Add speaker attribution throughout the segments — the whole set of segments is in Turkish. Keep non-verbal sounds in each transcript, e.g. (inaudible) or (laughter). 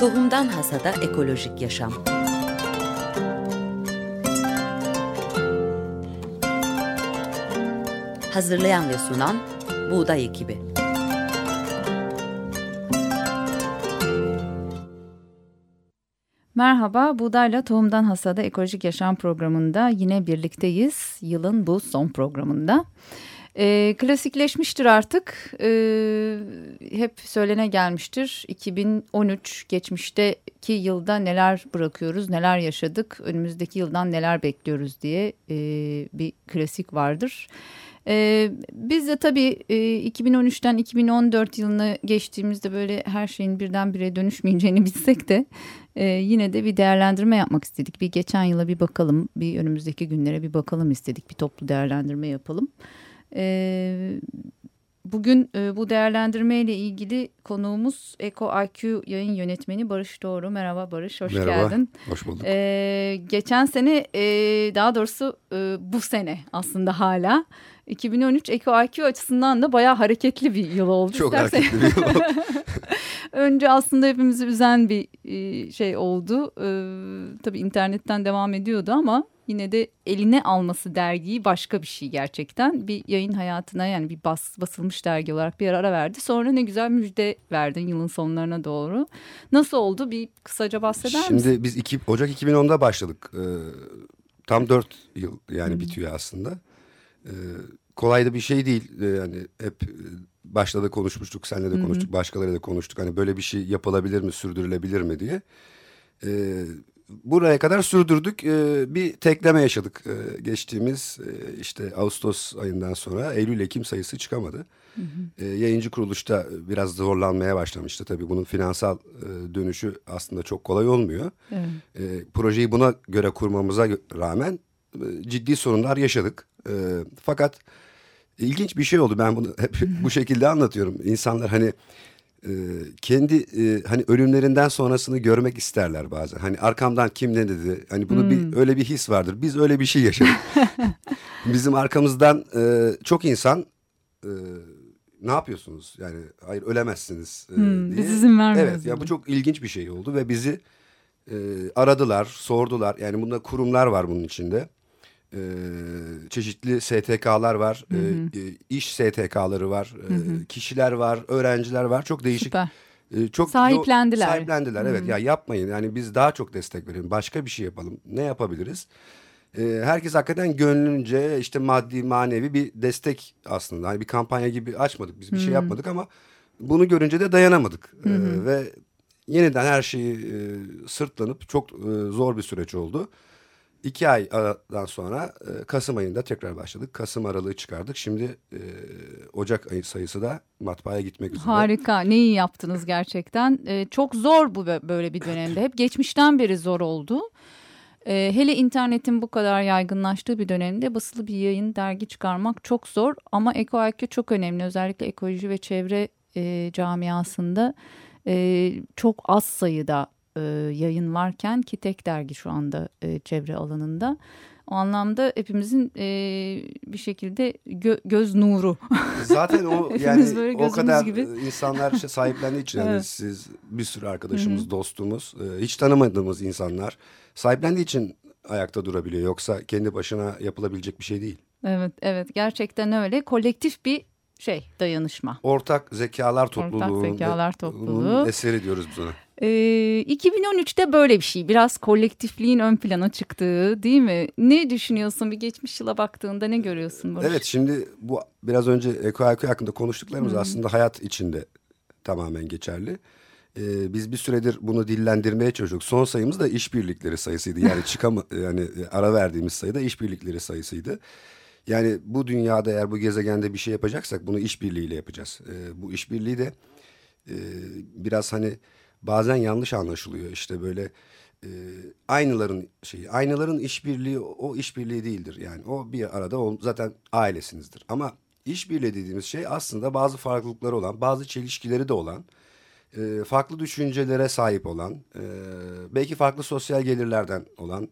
Speaker 1: Tohumdan Hasada Ekolojik Yaşam Hazırlayan ve sunan Buğday Ekibi
Speaker 2: Merhaba, Buğdayla Tohumdan Hasada Ekolojik Yaşam programında yine birlikteyiz. Yılın bu son programında. E, klasikleşmiştir artık. E, hep söylene gelmiştir. 2013 geçmişteki yılda neler bırakıyoruz, neler yaşadık, önümüzdeki yıldan neler bekliyoruz diye e, bir klasik vardır. Ee, biz de tabii e, 2013'ten 2014 yılına geçtiğimizde böyle her şeyin birdenbire dönüşmeyeceğini (laughs) bilsek de e, yine de bir değerlendirme yapmak istedik. Bir geçen yıla bir bakalım, bir önümüzdeki günlere bir bakalım istedik, bir toplu değerlendirme yapalım. E, bugün e, bu değerlendirme ile ilgili konuğumuz Eko IQ yayın yönetmeni Barış Doğru. Merhaba Barış, hoş
Speaker 3: Merhaba,
Speaker 2: geldin.
Speaker 3: hoş bulduk.
Speaker 2: E, geçen sene, e, daha doğrusu e, bu sene aslında hala 2013 Eko IQ açısından da bayağı hareketli bir yıl oldu.
Speaker 3: Çok
Speaker 2: İstersen...
Speaker 3: hareketli bir yıl oldu. (laughs)
Speaker 2: Önce aslında hepimizi üzen bir şey oldu. Ee, tabii internetten devam ediyordu ama yine de eline alması dergiyi başka bir şey gerçekten. Bir yayın hayatına yani bir bas, basılmış dergi olarak bir ara verdi. Sonra ne güzel müjde verdin yılın sonlarına doğru. Nasıl oldu bir kısaca bahseder
Speaker 3: Şimdi
Speaker 2: misin?
Speaker 3: Şimdi biz iki, Ocak 2010'da başladık. Ee, tam dört yıl yani hmm. bitiyor aslında. Ee, kolay da bir şey değil. Ee, yani hep başta da konuşmuştuk, seninle de konuştuk, başkalarıyla da konuştuk. Hani böyle bir şey yapılabilir mi, sürdürülebilir mi diye. Ee, buraya kadar sürdürdük. Ee, bir tekleme yaşadık. Ee, geçtiğimiz e, işte Ağustos ayından sonra Eylül-Ekim sayısı çıkamadı. Hı hı. Ee, yayıncı kuruluşta biraz zorlanmaya başlamıştı. Tabii bunun finansal e, dönüşü aslında çok kolay olmuyor. Evet. Ee, projeyi buna göre kurmamıza rağmen e, ciddi sorunlar yaşadık. Ee, fakat ilginç bir şey oldu. Ben bunu hep bu şekilde anlatıyorum. İnsanlar hani e, kendi e, hani ölümlerinden sonrasını görmek isterler bazen. Hani arkamdan kim ne dedi? Hani bunu hmm. bir öyle bir his vardır. Biz öyle bir şey yaşadık. (laughs) Bizim arkamızdan e, çok insan e, ne yapıyorsunuz? Yani hayır ölemezsiniz e,
Speaker 2: hmm, diye. Biz izin vermiyoruz.
Speaker 3: Evet ya yani bu çok ilginç bir şey oldu ve bizi e, aradılar, sordular. Yani bunda kurumlar var bunun içinde e, çeşitli STK'lar var, hı hı. E, iş STK'ları var, hı hı. E, kişiler var, öğrenciler var. Çok değişik.
Speaker 2: Süper. E, çok sahiplendiler.
Speaker 3: Yo, sahiplendiler evet. Hı hı. Ya yapmayın. Yani biz daha çok destek verelim. Başka bir şey yapalım. Ne yapabiliriz? E, herkes hakikaten gönlünce işte maddi manevi bir destek aslında. Hani bir kampanya gibi açmadık. Biz bir hı. şey yapmadık ama bunu görünce de dayanamadık. Hı hı. E, ve yeniden her şeyi e, sırtlanıp çok e, zor bir süreç oldu. İki ay aradan sonra e, Kasım ayında tekrar başladık. Kasım aralığı çıkardık. Şimdi e, Ocak ayı sayısı da matbaaya gitmek üzere.
Speaker 2: Harika. Ne yaptınız gerçekten. E, çok zor bu böyle bir dönemde. Hep geçmişten beri zor oldu. E, hele internetin bu kadar yaygınlaştığı bir dönemde basılı bir yayın, dergi çıkarmak çok zor. Ama Eko IQ çok önemli. Özellikle ekoloji ve çevre e, camiasında e, çok az sayıda e, yayın varken ki tek dergi şu anda e, çevre alanında. O anlamda hepimizin e, bir şekilde gö göz nuru.
Speaker 3: Zaten o (laughs) yani o kadar gibi. insanlar işte sahiplendiği için evet. yani siz bir sürü arkadaşımız, Hı-hı. dostumuz, e, hiç tanımadığımız insanlar sahiplendiği için ayakta durabiliyor. Yoksa kendi başına yapılabilecek bir şey değil.
Speaker 2: Evet, evet gerçekten öyle. Kolektif bir şey dayanışma.
Speaker 3: Ortak zekalar topluluğu.
Speaker 2: Ortak zekalar topluluğu.
Speaker 3: eseri diyoruz biz ona.
Speaker 2: Ee, 2013'te böyle bir şey biraz kolektifliğin ön plana çıktığı değil mi? Ne düşünüyorsun bir geçmiş yıla baktığında ne görüyorsun Barış?
Speaker 3: Evet şimdi bu biraz önce Eko Eko hakkında konuştuklarımız hmm. aslında hayat içinde tamamen geçerli. Ee, biz bir süredir bunu dillendirmeye çalışıyorduk. Son sayımız da işbirlikleri sayısıydı. Yani (laughs) çıkama yani ara verdiğimiz sayıda işbirlikleri sayısıydı. Yani bu dünyada eğer bu gezegende bir şey yapacaksak bunu işbirliğiyle yapacağız. Ee, bu işbirliği de e, biraz hani bazen yanlış anlaşılıyor. İşte böyle e, aynaların şeyi, aynaların işbirliği o işbirliği değildir. Yani o bir arada o, zaten ailesinizdir. Ama işbirliği dediğimiz şey aslında bazı farklılıkları olan, bazı çelişkileri de olan, e, farklı düşüncelere sahip olan, e, belki farklı sosyal gelirlerden olan,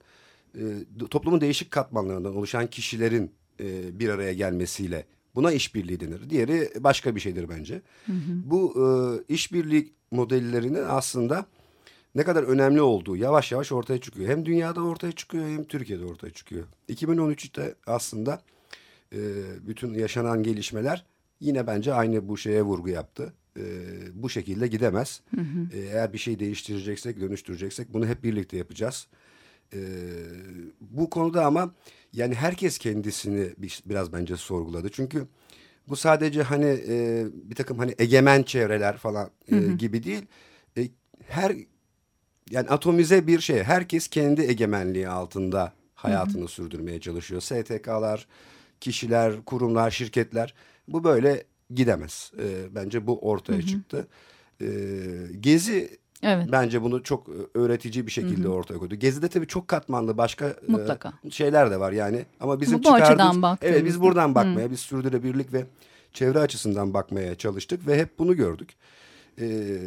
Speaker 3: e, toplumun değişik katmanlarından oluşan kişilerin e, bir araya gelmesiyle buna işbirliği denir. Diğeri başka bir şeydir bence. Hı hı. Bu e, işbirliği modellerini aslında ne kadar önemli olduğu yavaş yavaş ortaya çıkıyor. Hem dünyada ortaya çıkıyor hem Türkiye'de ortaya çıkıyor. 2013'te aslında e, bütün yaşanan gelişmeler yine bence aynı bu şeye vurgu yaptı. E, bu şekilde gidemez. Hı hı. E, eğer bir şey değiştireceksek, dönüştüreceksek bunu hep birlikte yapacağız. E, bu konuda ama yani herkes kendisini bir, biraz bence sorguladı. Çünkü bu sadece hani e, bir takım hani egemen çevreler falan e, hı hı. gibi değil. E, her yani atomize bir şey. Herkes kendi egemenliği altında hayatını hı hı. sürdürmeye çalışıyor. STK'lar, kişiler, kurumlar, şirketler bu böyle gidemez. E, bence bu ortaya hı hı. çıktı. E, Gezi Evet. Bence bunu çok e, öğretici bir şekilde Hı-hı. ortaya koydu. Gezi'de tabii çok katmanlı başka e, Mutlaka. E, şeyler de var yani. Ama bizim Bu çıkardığımız... Evet biz buradan bakmaya, Hı. biz sürdürülebilirlik ve çevre açısından bakmaya çalıştık ve hep bunu gördük. Ee,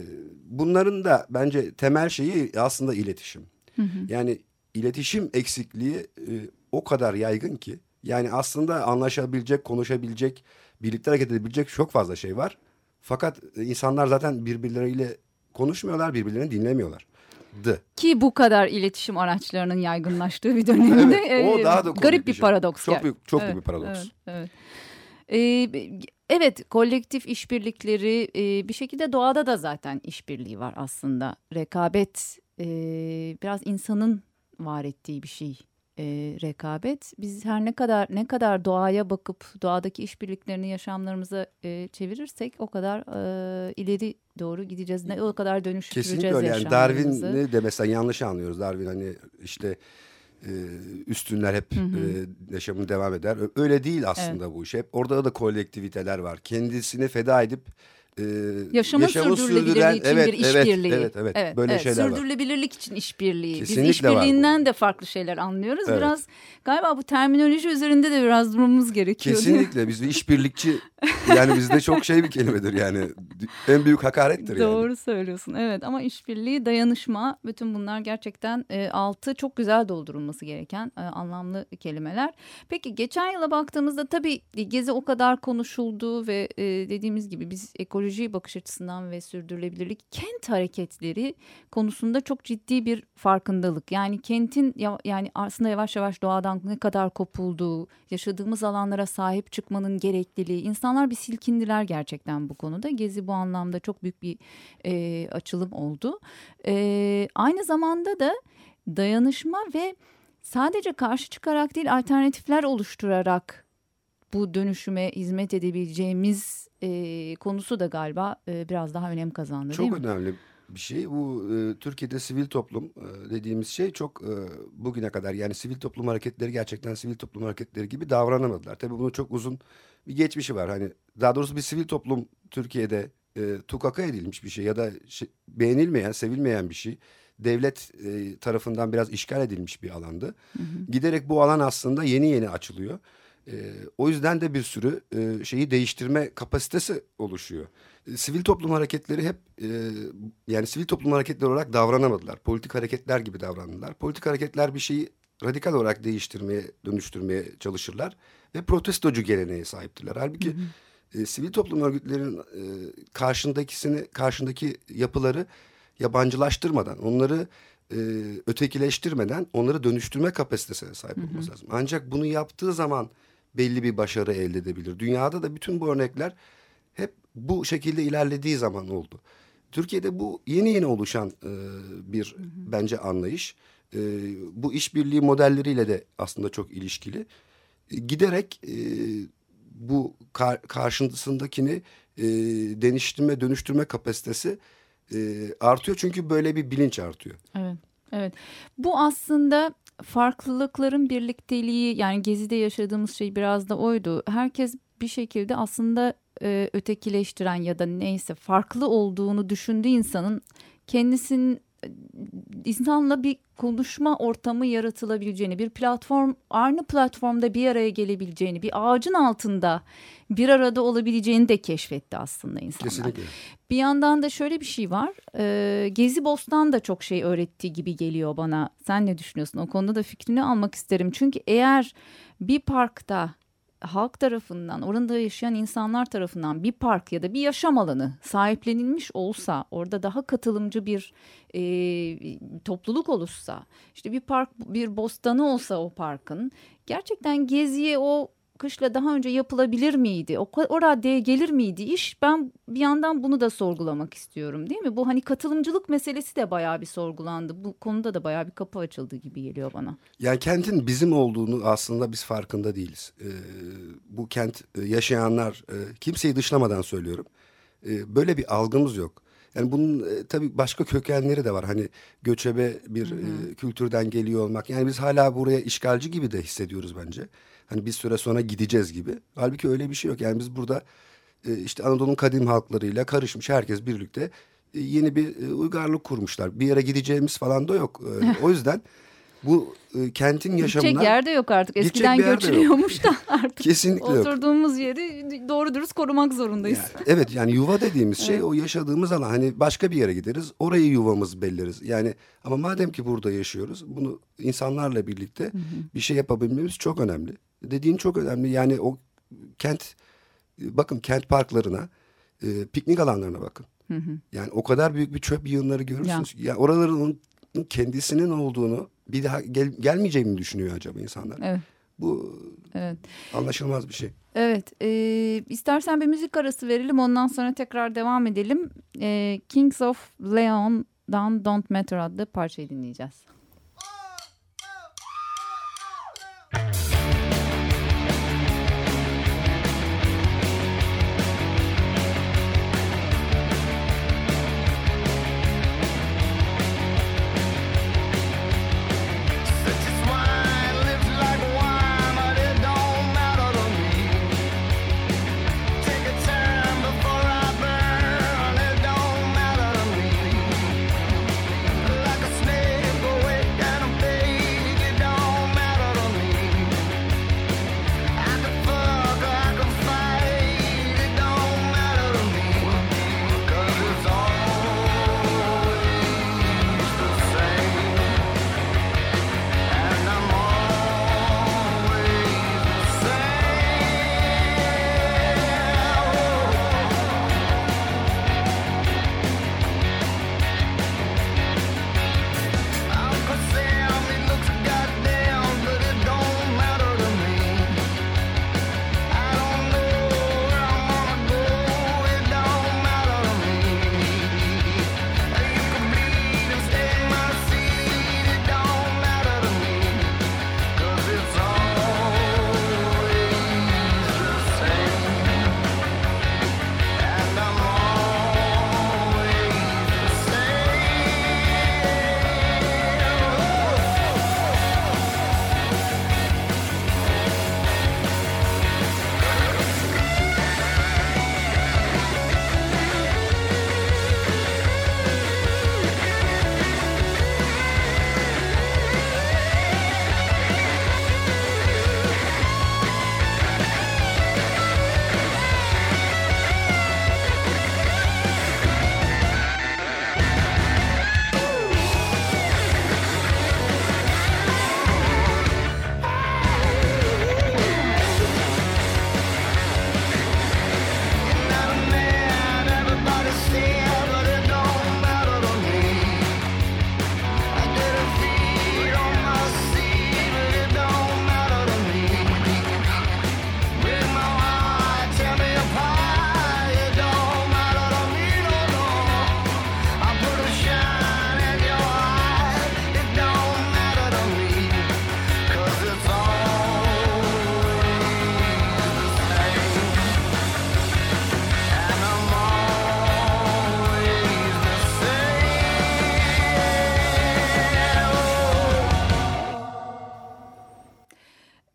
Speaker 3: bunların da bence temel şeyi aslında iletişim. Hı hı. Yani iletişim eksikliği e, o kadar yaygın ki yani aslında anlaşabilecek, konuşabilecek, birlikte hareket edebilecek çok fazla şey var. Fakat insanlar zaten birbirleriyle konuşmuyorlar, birbirlerini dinlemiyorlar.
Speaker 2: Ki bu kadar iletişim araçlarının yaygınlaştığı bir dönemde evet, o daha da garip bir, bir paradoks.
Speaker 3: Çok büyük, çok evet, büyük bir paradoks.
Speaker 2: Evet, evet. Ee, evet kolektif işbirlikleri e, bir şekilde doğada da zaten işbirliği var aslında. Rekabet e, biraz insanın var ettiği bir şey e, rekabet. Biz her ne kadar ne kadar doğaya bakıp doğadaki işbirliklerini yaşamlarımıza e, çevirirsek o kadar e, ileri doğru gideceğiz. Ne o kadar dönüştüreceğiz
Speaker 3: Kesinlikle öyle. Yani Darwin'i de mesela yanlış anlıyoruz. Darwin hani işte e, üstünler hep hı hı. E, yaşamını devam eder. Öyle değil aslında evet. bu iş. Hep orada da kolektiviteler var. Kendisini feda edip
Speaker 2: e, yaşamı, yaşamı sürdürülebilirliği için evet, bir işbirliği. Evet, evet, evet. Böyle evet, şeyler sürdürülebilirlik var. için işbirliği. Kesinlikle Biz işbirliğinden de farklı şeyler anlıyoruz. Evet. Biraz galiba bu terminoloji üzerinde de biraz durmamız gerekiyor.
Speaker 3: Kesinlikle. Biz bir işbirlikçi yani bizde çok şey bir kelimedir yani. En büyük hakarettir
Speaker 2: yani. Doğru söylüyorsun. Evet ama işbirliği, dayanışma bütün bunlar gerçekten e, altı çok güzel doldurulması gereken e, anlamlı kelimeler. Peki geçen yıla baktığımızda tabii Gezi o kadar konuşuldu ve e, dediğimiz gibi biz ekoloji bakış açısından ve sürdürülebilirlik kent hareketleri konusunda çok ciddi bir farkındalık. Yani kentin yani aslında yavaş yavaş doğadan ne kadar kopulduğu, yaşadığımız alanlara sahip çıkmanın gerekliliği, insan insanlar bir silkindiler gerçekten bu konuda. Gezi bu anlamda çok büyük bir e, açılım oldu. E, aynı zamanda da dayanışma ve sadece karşı çıkarak değil alternatifler oluşturarak bu dönüşüme hizmet edebileceğimiz e, konusu da galiba e, biraz daha önem kazandı
Speaker 3: çok
Speaker 2: değil mi?
Speaker 3: Çok önemli bir şey. Bu e, Türkiye'de sivil toplum e, dediğimiz şey çok e, bugüne kadar yani sivil toplum hareketleri gerçekten sivil toplum hareketleri gibi davranamadılar. Tabii bunu çok uzun bir geçmişi var. Hani daha doğrusu bir sivil toplum Türkiye'de e, tukaka edilmiş bir şey ya da şey, beğenilmeyen, sevilmeyen bir şey. Devlet e, tarafından biraz işgal edilmiş bir alandı. Hı hı. Giderek bu alan aslında yeni yeni açılıyor. E, o yüzden de bir sürü e, şeyi değiştirme kapasitesi oluşuyor. E, sivil toplum hareketleri hep e, yani sivil toplum hareketleri olarak davranamadılar. Politik hareketler gibi davrandılar. Politik hareketler bir şeyi radikal olarak değiştirmeye, dönüştürmeye çalışırlar ve protestocu geleneğe sahiptiler. Halbuki hı hı. E, sivil toplum örgütlerinin e, karşındakisini, karşındaki yapıları yabancılaştırmadan, onları e, ötekileştirmeden onları dönüştürme kapasitesine sahip hı hı. olması lazım. Ancak bunu yaptığı zaman belli bir başarı elde edebilir. Dünyada da bütün bu örnekler hep bu şekilde ilerlediği zaman oldu. Türkiye'de bu yeni yeni oluşan e, bir hı hı. bence anlayış. E, bu işbirliği modelleriyle de aslında çok ilişkili giderek e, bu kar, karşısındakini e, deniştirme, dönüştürme kapasitesi e, artıyor. Çünkü böyle bir bilinç artıyor.
Speaker 2: Evet, evet. Bu aslında farklılıkların birlikteliği yani Gezi'de yaşadığımız şey biraz da oydu. Herkes bir şekilde aslında e, ötekileştiren ya da neyse farklı olduğunu düşündüğü insanın kendisinin insanla bir konuşma ortamı yaratılabileceğini, bir platform aynı platformda bir araya gelebileceğini, bir ağacın altında bir arada olabileceğini de keşfetti aslında insanlar. Kesinlikle. Bir yandan da şöyle bir şey var. E, Gezi Bostan da çok şey öğrettiği gibi geliyor bana. Sen ne düşünüyorsun? O konuda da fikrini almak isterim. Çünkü eğer bir parkta
Speaker 4: halk tarafından, orada yaşayan insanlar tarafından bir park ya da bir yaşam alanı sahiplenilmiş olsa, orada daha katılımcı bir e, topluluk oluşsa, işte bir park, bir bostanı olsa o parkın, gerçekten geziye o kışla daha önce yapılabilir miydi? O, o raddeye gelir miydi iş? Ben bir yandan bunu da sorgulamak istiyorum değil mi? Bu hani katılımcılık meselesi de bayağı bir sorgulandı. Bu konuda da bayağı bir kapı açıldı gibi geliyor bana.
Speaker 3: Yani kentin bizim olduğunu aslında biz farkında değiliz. Ee, bu kent e, yaşayanlar e, kimseyi dışlamadan söylüyorum. E, böyle bir algımız yok. Yani bunun e, tabii başka kökenleri de var. Hani göçebe bir hı hı. E, kültürden geliyor olmak. Yani biz hala buraya işgalci gibi de hissediyoruz bence. Hani bir süre sonra gideceğiz gibi. Halbuki öyle bir şey yok. Yani biz burada e, işte Anadolu'nun kadim halklarıyla karışmış herkes birlikte e, yeni bir e, uygarlık kurmuşlar. Bir yere gideceğimiz falan da yok. O yüzden bu kentin yaşamına...
Speaker 4: Gidecek yerde yok artık. Eskiden göçülüyormuş da (laughs) artık.
Speaker 3: Kesinlikle
Speaker 4: yok. Oturduğumuz yeri doğru dürüst korumak zorundayız.
Speaker 3: Yani, evet yani yuva dediğimiz şey evet. o yaşadığımız alan. Hani başka bir yere gideriz orayı yuvamız belleriz. Yani ama madem ki burada yaşıyoruz bunu insanlarla birlikte hı hı. bir şey yapabilmemiz çok önemli. Dediğin çok önemli. Yani o kent bakın kent parklarına e, piknik alanlarına bakın. Hı hı. Yani o kadar büyük bir çöp yığınları görürsünüz. Ya. Yani oraların kendisinin olduğunu bir daha gel, gelmeyeceğini düşünüyor acaba insanlar? Evet. Bu evet. anlaşılmaz bir şey.
Speaker 4: Evet. E, istersen bir müzik arası verelim. Ondan sonra tekrar devam edelim. E, Kings of Leon'dan Don't Matter adlı parçayı dinleyeceğiz.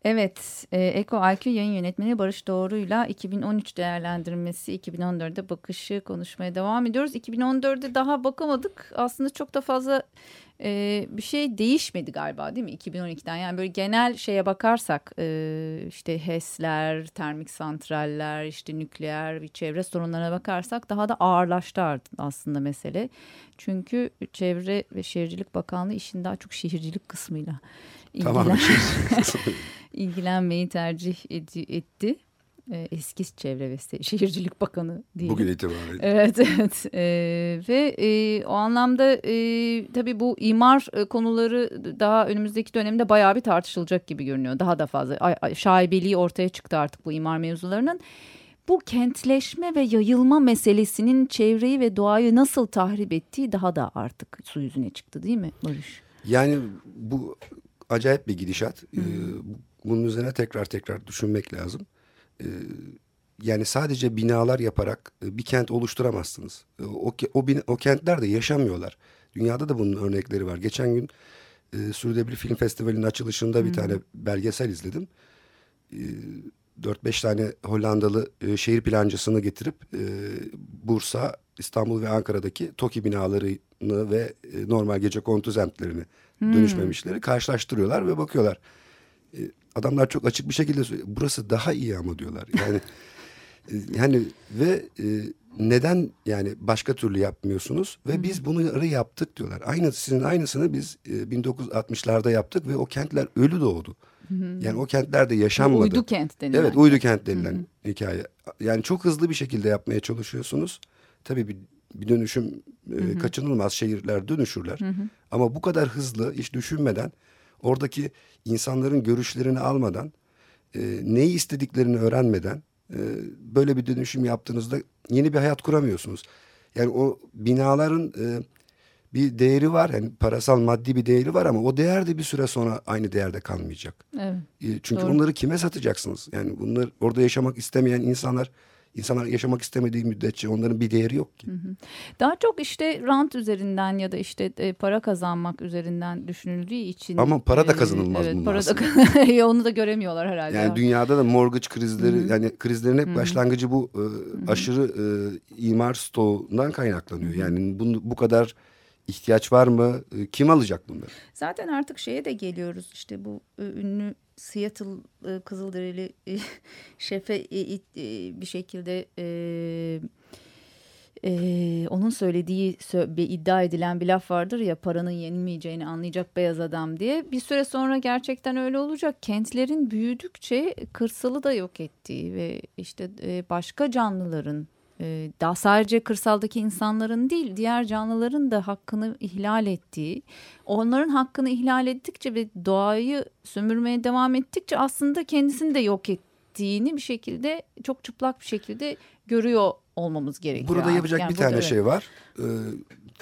Speaker 4: Evet, e, Eko IQ yayın yönetmeni Barış Doğru'yla 2013 değerlendirmesi, 2014'de bakışı konuşmaya devam ediyoruz. 2014'de daha bakamadık. Aslında çok da fazla e, bir şey değişmedi galiba değil mi 2012'den? Yani böyle genel şeye bakarsak e, işte HES'ler, termik santraller, işte nükleer bir çevre sorunlarına bakarsak daha da ağırlaştı aslında mesele. Çünkü Çevre ve Şehircilik Bakanlığı işin daha çok şehircilik kısmıyla ilgilen. Tamam. (laughs)
Speaker 2: ilgilenmeyi tercih etti. E, eski Çevre ve Şehircilik Bakanı değil.
Speaker 3: Bugün itibariyle.
Speaker 2: Evet evet e, ve e, o anlamda e, tabii bu imar e, konuları daha önümüzdeki dönemde bayağı bir tartışılacak gibi görünüyor. Daha da fazla şaibeliği ortaya çıktı artık bu imar mevzularının. Bu kentleşme ve yayılma meselesinin çevreyi ve doğayı nasıl tahrip ettiği daha da artık su yüzüne çıktı değil mi Barış?
Speaker 3: Yani bu acayip bir gidişat. Ee, bunun üzerine tekrar tekrar düşünmek lazım. Ee, yani sadece binalar yaparak e, bir kent oluşturamazsınız. Ee, o, o, o kentlerde yaşamıyorlar. Dünyada da bunun örnekleri var. Geçen gün e, Sürdürülebilir Film Festivali'nin açılışında bir tane belgesel izledim. E, 4-5 tane Hollandalı e, şehir plancısını getirip e, Bursa, İstanbul ve Ankara'daki TOKİ binalarını ve e, normal gece kontu semtlerini hmm. Dönüşmemişleri karşılaştırıyorlar ve bakıyorlar. E, adamlar çok açık bir şekilde söylüyor. Burası daha iyi ama diyorlar. Yani (laughs) e, yani ve e, neden yani başka türlü yapmıyorsunuz ve hmm. biz bunları yaptık diyorlar. Aynı sizin aynısını biz e, 1960'larda yaptık ve o kentler ölü doğdu. Hmm. Yani o kentlerde yaşanmadı.
Speaker 2: Uydu kent denilen.
Speaker 3: Evet uydu kent denilen hmm. hikaye. Yani çok hızlı bir şekilde yapmaya çalışıyorsunuz. Tabii bir, bir dönüşüm e, kaçınılmaz şehirler dönüşürler. Hı Ama bu kadar hızlı hiç düşünmeden oradaki insanların görüşlerini almadan e, neyi istediklerini öğrenmeden e, böyle bir dönüşüm yaptığınızda yeni bir hayat kuramıyorsunuz. Yani o binaların e, bir değeri var. Yani parasal maddi bir değeri var ama o değer de bir süre sonra aynı değerde kalmayacak. Evet. E, çünkü Doğru. onları kime satacaksınız? Yani bunlar orada yaşamak istemeyen insanlar insanlar yaşamak istemediği müddetçe onların bir değeri yok ki. Hı hı.
Speaker 2: Daha çok işte rant üzerinden ya da işte e, para kazanmak üzerinden düşünüldüğü için.
Speaker 3: Ama para da e, kazanılmaz e, evet, para
Speaker 2: da (laughs) onu da göremiyorlar herhalde.
Speaker 3: Yani dünyada da mortgage krizleri hı hı. yani krizlerin hep hı hı. başlangıcı bu e, aşırı e, imar stoğundan kaynaklanıyor. Hı hı. Yani bunu bu kadar ihtiyaç var mı? Kim alacak bunları?
Speaker 2: Zaten artık şeye de geliyoruz işte bu ünlü Seattle e, Kızılderili e, (laughs) şefe e, e, bir şekilde e, e, onun söylediği bir iddia edilen bir laf vardır ya paranın yenilmeyeceğini anlayacak beyaz adam diye. Bir süre sonra gerçekten öyle olacak. Kentlerin büyüdükçe kırsalı da yok ettiği ve işte e, başka canlıların e, daha sadece kırsaldaki insanların değil diğer canlıların da hakkını ihlal ettiği onların hakkını ihlal ettikçe ve doğayı sömürmeye devam ettikçe aslında kendisini de yok ettiğini bir şekilde çok çıplak bir şekilde görüyor olmamız gerekiyor.
Speaker 3: Burada yapacak yani bir tane şey var. Ee,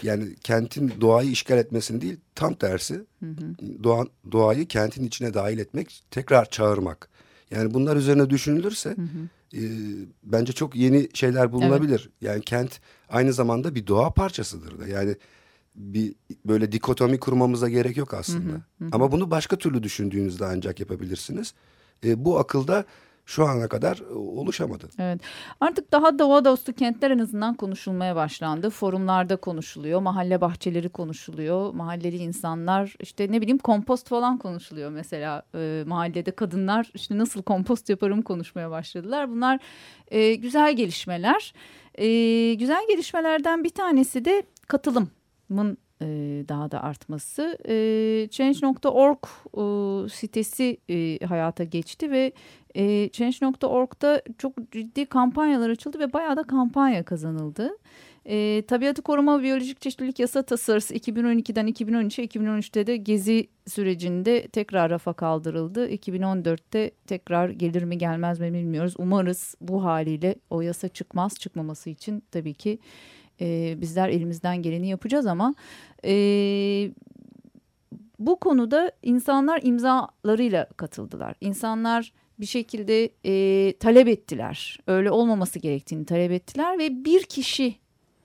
Speaker 3: yani kentin doğayı işgal etmesini değil tam tersi hı hı. Doğa, doğayı kentin içine dahil etmek tekrar çağırmak. Yani bunlar üzerine düşünülürse hı hı e, bence çok yeni şeyler bulunabilir. Evet. Yani kent aynı zamanda bir doğa parçasıdır da. Yani bir böyle dikotomi kurmamıza gerek yok aslında. Hı hı hı. Ama bunu başka türlü düşündüğünüzde ancak yapabilirsiniz. E, bu akılda şu ana kadar e, oluşamadı.
Speaker 2: Evet. Artık daha doğa dostu kentler en azından konuşulmaya başlandı. Forumlarda konuşuluyor, mahalle bahçeleri konuşuluyor, mahalleli insanlar işte ne bileyim kompost falan konuşuluyor mesela e, mahallede kadınlar işte nasıl kompost yaparım konuşmaya başladılar. Bunlar e, güzel gelişmeler. E, güzel gelişmelerden bir tanesi de katılımın e, daha da artması. E, Change.org e, sitesi e, hayata geçti ve e, Change.org'da çok ciddi kampanyalar açıldı ve bayağı da kampanya kazanıldı. E, Tabiatı Koruma Biyolojik Çeşitlilik Yasa Tasarısı 2012'den 2013'e 2013'te de gezi sürecinde tekrar rafa kaldırıldı. 2014'te tekrar gelir mi gelmez mi bilmiyoruz. Umarız bu haliyle o yasa çıkmaz çıkmaması için tabii ki e, bizler elimizden geleni yapacağız ama e, bu konuda insanlar imzalarıyla katıldılar. İnsanlar bir şekilde e, talep ettiler. Öyle olmaması gerektiğini talep ettiler ve bir kişi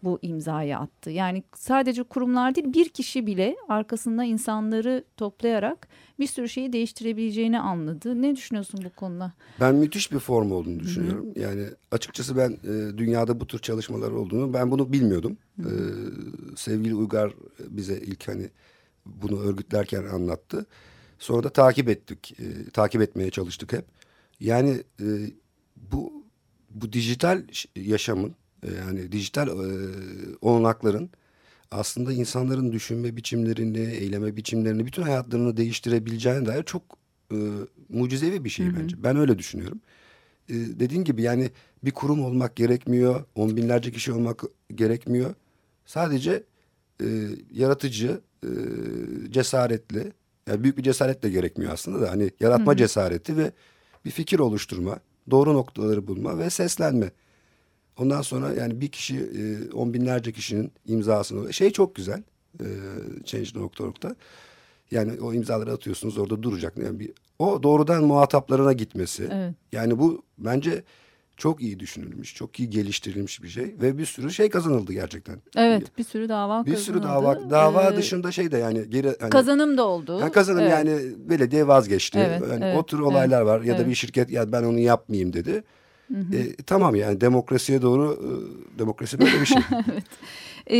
Speaker 2: bu imzayı attı. Yani sadece kurumlar değil bir kişi bile arkasında insanları toplayarak bir sürü şeyi değiştirebileceğini anladı. Ne düşünüyorsun bu konuda?
Speaker 3: Ben müthiş bir form olduğunu düşünüyorum. Hı -hı. Yani açıkçası ben e, dünyada bu tür çalışmalar olduğunu ben bunu bilmiyordum. Hı -hı. E, sevgili Uygar bize ilk hani bunu örgütlerken anlattı. Sonra da takip ettik. E, takip etmeye çalıştık hep. Yani e, bu bu dijital yaşamın yani dijital e, olanakların aslında insanların düşünme biçimlerini, eyleme biçimlerini, bütün hayatlarını değiştirebileceğine dair çok e, mucizevi bir şey hı hı. bence. Ben öyle düşünüyorum. E, dediğin gibi yani bir kurum olmak gerekmiyor. On binlerce kişi olmak gerekmiyor. Sadece e, yaratıcı, e, cesaretli, yani büyük bir cesaret de gerekmiyor aslında da hani yaratma hı hı. cesareti ve bir fikir oluşturma, doğru noktaları bulma ve seslenme. Ondan sonra yani bir kişi e, on binlerce kişinin imzasını şey çok güzel e, Change.org'da. Yani o imzaları atıyorsunuz orada duracak. Yani bir, o doğrudan muhataplarına gitmesi. Evet. Yani bu bence çok iyi düşünülmüş, çok iyi geliştirilmiş bir şey ve bir sürü şey kazanıldı gerçekten.
Speaker 2: Evet, bir sürü dava
Speaker 3: bir
Speaker 2: kazanıldı.
Speaker 3: Bir sürü dava dava ee, dışında şey de yani geri hani,
Speaker 2: kazanım da oldu.
Speaker 3: Yani kazanım evet. yani belediye vazgeçti. Evet, yani evet, o tür olaylar evet, var ya evet. da bir şirket ya ben onu yapmayayım dedi. Hı. E, tamam yani demokrasiye doğru e, demokrasi böyle bir şey. (laughs)
Speaker 2: evet. E,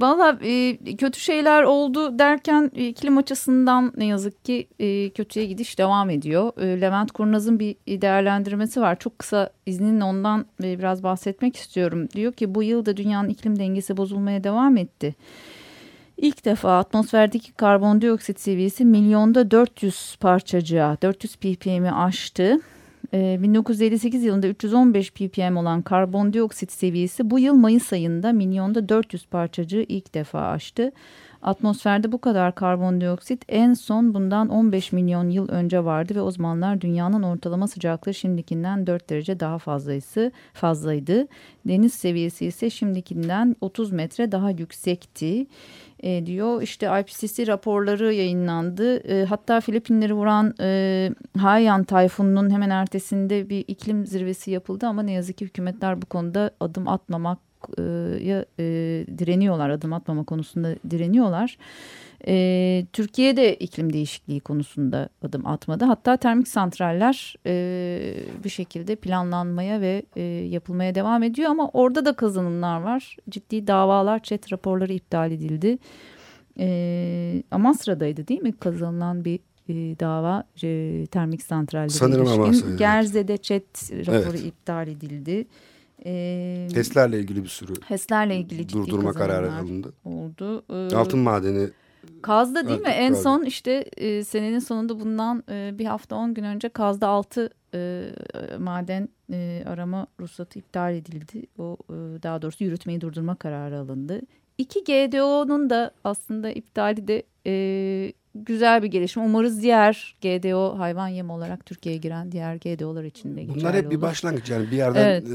Speaker 2: Valla e, kötü şeyler oldu derken iklim açısından ne yazık ki e, kötüye gidiş devam ediyor. E, Levent Kurnaz'ın bir değerlendirmesi var. Çok kısa izninle ondan e, biraz bahsetmek istiyorum. Diyor ki bu yılda dünyanın iklim dengesi bozulmaya devam etti. İlk defa atmosferdeki karbondioksit seviyesi milyonda 400 parçacığa, 400 ppm'i aştı. 1958 ee, yılında 315 ppm olan karbondioksit seviyesi bu yıl Mayıs ayında milyonda 400 parçacığı ilk defa aştı. Atmosferde bu kadar karbondioksit en son bundan 15 milyon yıl önce vardı ve o zamanlar dünyanın ortalama sıcaklığı şimdikinden 4 derece daha fazlaydı. fazlaydı. Deniz seviyesi ise şimdikinden 30 metre daha yüksekti e, diyor. İşte IPCC raporları yayınlandı. E, hatta Filipinleri vuran e, Haiyan tayfununun hemen ertesinde bir iklim zirvesi yapıldı ama ne yazık ki hükümetler bu konuda adım atmamak ya e, direniyorlar adım atmama konusunda direniyorlar. E, Türkiye de iklim değişikliği konusunda adım atmadı. Hatta termik santraller e, bir şekilde planlanmaya ve e, yapılmaya devam ediyor ama orada da kazanımlar var. Ciddi davalar, çet raporları iptal edildi. E, Amasra'daydı değil mi kazanılan bir e, dava e, termik santralleri
Speaker 3: Sanırım Amasra'ydı.
Speaker 2: Gerze'de çet raporu evet. iptal edildi.
Speaker 3: E, HES'lerle ilgili bir sürü
Speaker 2: HES'lerle ilgili ciddi
Speaker 3: durdurma kararı alındı.
Speaker 2: Oldu.
Speaker 3: Ee, Altın madeni
Speaker 2: Kaz'da değil mi? En son işte e, senenin sonunda bundan e, bir hafta on gün önce Kaz'da altı e, maden e, arama ruhsatı iptal edildi. O e, daha doğrusu yürütmeyi durdurma kararı alındı. İki GDO'nun da aslında iptali de e, güzel bir gelişme. Umarız diğer GDO hayvan yem olarak Türkiye'ye giren diğer GDO'lar için de
Speaker 3: Bunlar hep olur. bir başlangıç yani bir yerden evet. e,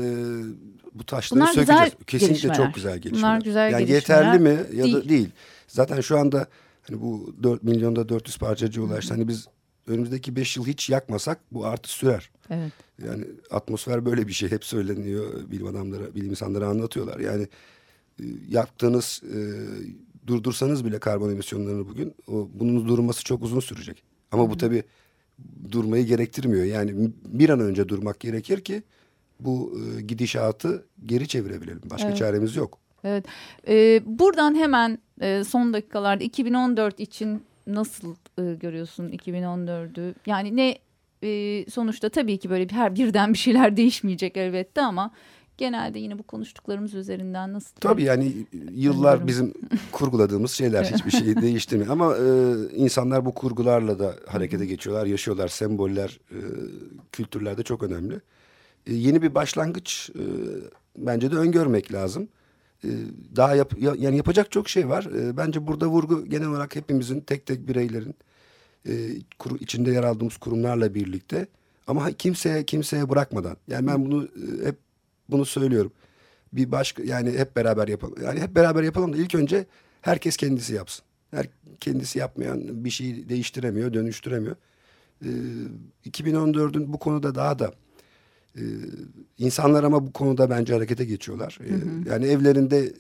Speaker 3: bu taşları Bunlar sökeceğiz. Kesinlikle çok güzel gelişmeler. Bunlar güzel yani gelişmeler. yeterli mi ya değil. da değil. Zaten şu anda hani bu 4 milyonda 400 parçacı ulaştı. Hani biz önümüzdeki 5 yıl hiç yakmasak bu artı sürer. Evet. Yani atmosfer böyle bir şey hep söyleniyor bilim adamları, bilim insanları anlatıyorlar. Yani e, yaptığınız e, durdursanız bile karbon emisyonlarını bugün o, bunun durması çok uzun sürecek. Ama bu tabii durmayı gerektirmiyor. Yani bir an önce durmak gerekir ki bu e, gidişatı geri çevirebilelim. Başka evet. çaremiz yok.
Speaker 2: Evet. Ee, buradan hemen e, son dakikalarda 2014 için nasıl e, görüyorsun 2014'ü? Yani ne e, sonuçta tabii ki böyle her birden bir şeyler (laughs) değişmeyecek elbette ama genelde yine bu konuştuklarımız üzerinden nasıl?
Speaker 3: Tabii yani yıllar bizim (laughs) kurguladığımız şeyler hiçbir şeyi değiştirmiyor. Ama e, insanlar bu kurgularla da harekete geçiyorlar, yaşıyorlar. Semboller, e, kültürlerde çok önemli. E, yeni bir başlangıç e, bence de öngörmek lazım. E, daha yap, yani yapacak çok şey var. E, bence burada vurgu genel olarak hepimizin tek tek bireylerin e, kuru, içinde yer aldığımız kurumlarla birlikte ama kimseye kimseye bırakmadan. Yani ben bunu hep bunu söylüyorum. Bir başka yani hep beraber yapalım. Yani hep beraber yapalım da ilk önce herkes kendisi yapsın. Her kendisi yapmayan bir şeyi değiştiremiyor, dönüştüremiyor. Ee, 2014'ün bu konuda daha da e, insanlar ama bu konuda bence harekete geçiyorlar. Ee, hı hı. Yani evlerinde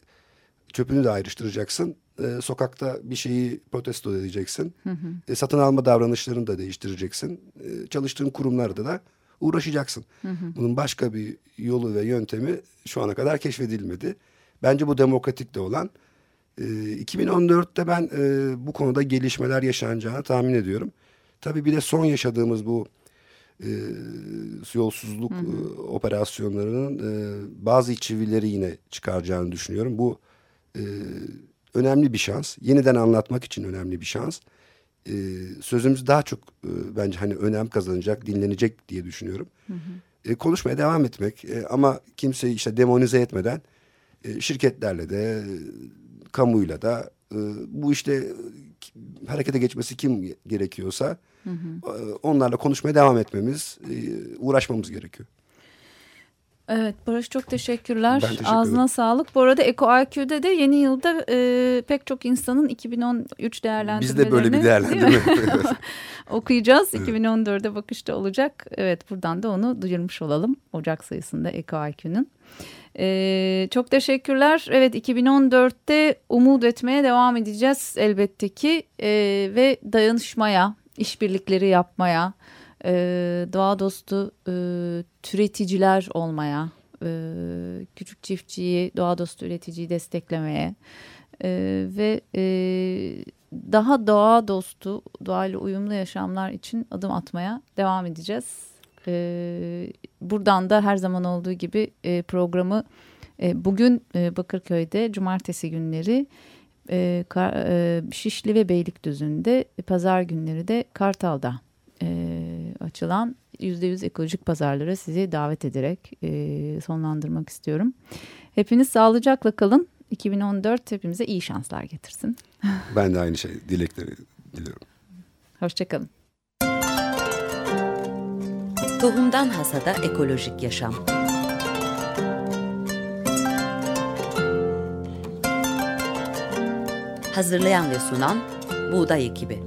Speaker 3: çöpünü de ayrıştıracaksın. Ee, sokakta bir şeyi protesto edeceksin. Hı hı. E, satın alma davranışlarını da değiştireceksin. E, çalıştığın kurumlarda da uğraşacaksın. Hı hı. Bunun başka bir yolu ve yöntemi şu ana kadar keşfedilmedi. Bence bu demokratik de olan. E, 2014'te ben e, bu konuda gelişmeler yaşanacağını tahmin ediyorum. Tabii bir de son yaşadığımız bu e, yolsuzluk hı hı. E, operasyonlarının e, bazı çivileri yine çıkaracağını düşünüyorum. Bu e, önemli bir şans. Yeniden anlatmak için önemli bir şans. E, sözümüz daha çok e, bence hani önem kazanacak, dinlenecek diye düşünüyorum. Hı hı. E, konuşmaya devam etmek e, ama kimseyi işte demonize etmeden e, şirketlerle de e, kamuyla da e, bu işte e, harekete geçmesi kim gerekiyorsa hı hı. E, onlarla konuşmaya devam etmemiz, e, uğraşmamız gerekiyor.
Speaker 2: Evet Barış çok teşekkürler. Ben teşekkür Ağzına sağlık. Bu arada Eko IQ'de de yeni yılda e, pek çok insanın 2013 değerlendirmelerini.
Speaker 3: Biz de böyle bir değerlendirme (laughs)
Speaker 2: okuyacağız. Evet. 2014'e bakışta olacak. Evet buradan da onu duyurmuş olalım. Ocak sayısında Eko IQ'nun. Ee, çok teşekkürler. Evet 2014'te umut etmeye devam edeceğiz elbette ki ee, ve dayanışmaya, işbirlikleri yapmaya, e, doğa dostu e, türeticiler olmaya, e, küçük çiftçiyi, doğa dostu üreticiyi desteklemeye e, ve e, daha doğa dostu, doğayla uyumlu yaşamlar için adım atmaya devam edeceğiz. E, buradan da her zaman olduğu gibi e, programı e, bugün e, Bakırköy'de cumartesi günleri e, e, Şişli ve Beylikdüzü'nde pazar günleri de Kartal'da e, açılan %100 ekolojik pazarlara sizi davet ederek e, sonlandırmak istiyorum. Hepiniz sağlıcakla kalın. 2014 hepimize iyi şanslar getirsin. (laughs)
Speaker 3: Ben de aynı şey dilekleri diliyorum.
Speaker 2: Hoşçakalın.
Speaker 1: Tohumdan Hasada Ekolojik Yaşam Hazırlayan ve sunan Buğday Ekibi